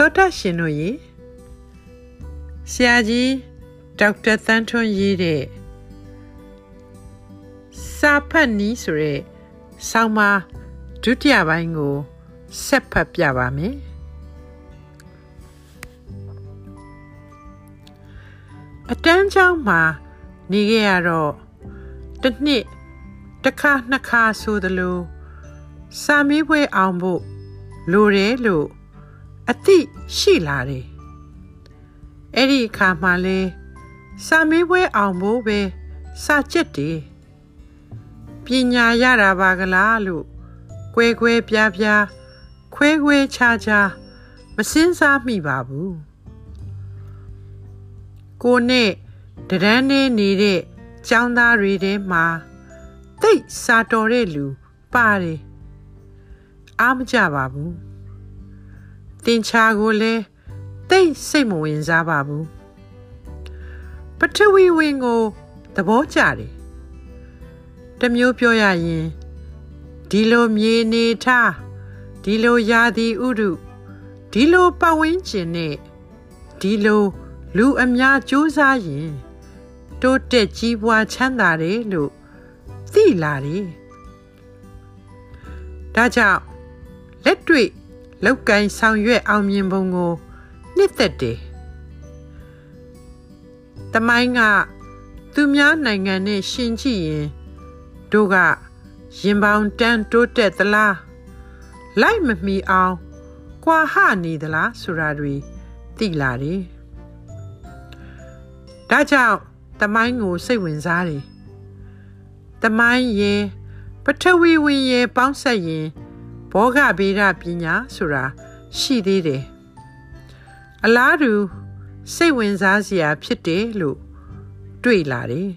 တောတရှင်တို့ရေဆရာကြီးဒေါက်တာသန်းထွန်းရေးတဲ့စာဖတ်နီးဆိုတဲ့ဆောင်းပါဒုတိယပိုင်းကိုဆက်ဖတ်ပြပါမယ်အတန်းချောင်းမှာနေခဲ့ရတော့တစ်နှစ်တစ်ခါနှစ်ခါဆိုသလိုစာမေးပွဲအောင်ဖို့လိုတယ်လို့ အသိရှိလာတယ်အဲ့ဒီအခါမှလဲစာမေးပွဲအောင်ဖို့ပဲစာချက်တယ်ပညာရတာပါကလားလို့ကွဲကွဲပြားပြားခွဲခွဲခြားခြားမစင်းစားမိပါဘူးကိုနဲ့တရန်းနေနေတဲ့ចောင်းသားတွေထဲမှာတိတ်စာတော်တဲ့လူပါတယ်အားမကြပါဘူး တင်ချာကိုလည်းတိတ်စိတ်မဝင်စားပါဘူးပထဝီဝင်ကိုသဘောကျတယ်တမျိုးပြောရရင်ဒီလိုမြေနေထားဒီလိုရာသီဥတုဒီလိုပတ်ဝန်းကျင်နဲ့ဒီလိုလူအများစူးစားရင်တိုးတက်ကြီးပွားချမ်းသာတယ်လို့သိလာတယ်ဒါကြောင့်လက်တွေ့ လောက်ကင်ဆောင်ရွက်အောင်မြင်ပုံကိုနှစ်သက်တယ်။တမိုင်းကသူများနိုင်ငံနဲ့ရှင်ကြည့်ရင်တို့ကရင်ပေါင်တန်းတိုးတက်သလားလိုက်မမီအောင်ကွာဟနေသလားဆိုတာတွေသိလာတယ်။ဒါကြောင့်တမိုင်းကိုစိတ်ဝင်စားတယ်။တမိုင်းရဲ့ပထဝီဝင်ရဲ့ပေါင်းဆက်ရင် ဘောဂဗေဒပညာဆိုတာရှိသေးတယ်အလားတူစိတ်ဝင်စားစရာဖြစ်တယ်လို့တွေ့လာတယ်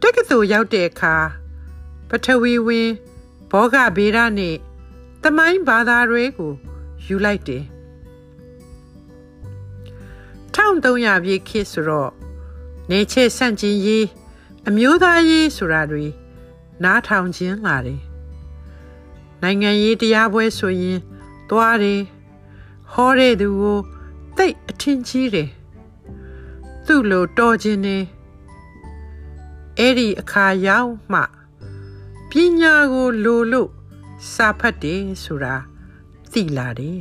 တက္ကသိုလ်ရောက်တဲ့အခါပထဝီဝင်ဘောဂဗေဒနဲ့တမိုင်းဘာသာတွေကိုယူလိုက်တယ်1300ပြည့်ခေတ်ဆိုတော့နေချေဆန့်ကျင်ရေးအမျိုးသားရေးဆိုတာတွေ နားထောင်ခြင်းလာတယ်နိုင်ငံရေးတရားပွဲဆိုရင်သွားတယ်ဟောတဲ့သူကိုတိတ်အထင်ကြီးတယ်သူ့လိုတော်ခြင်းနေအဲ့ဒီအခါရောက်မှပညာကိုလိုလို့စာဖတ်တယ်ဆိုတာသိလာတယ်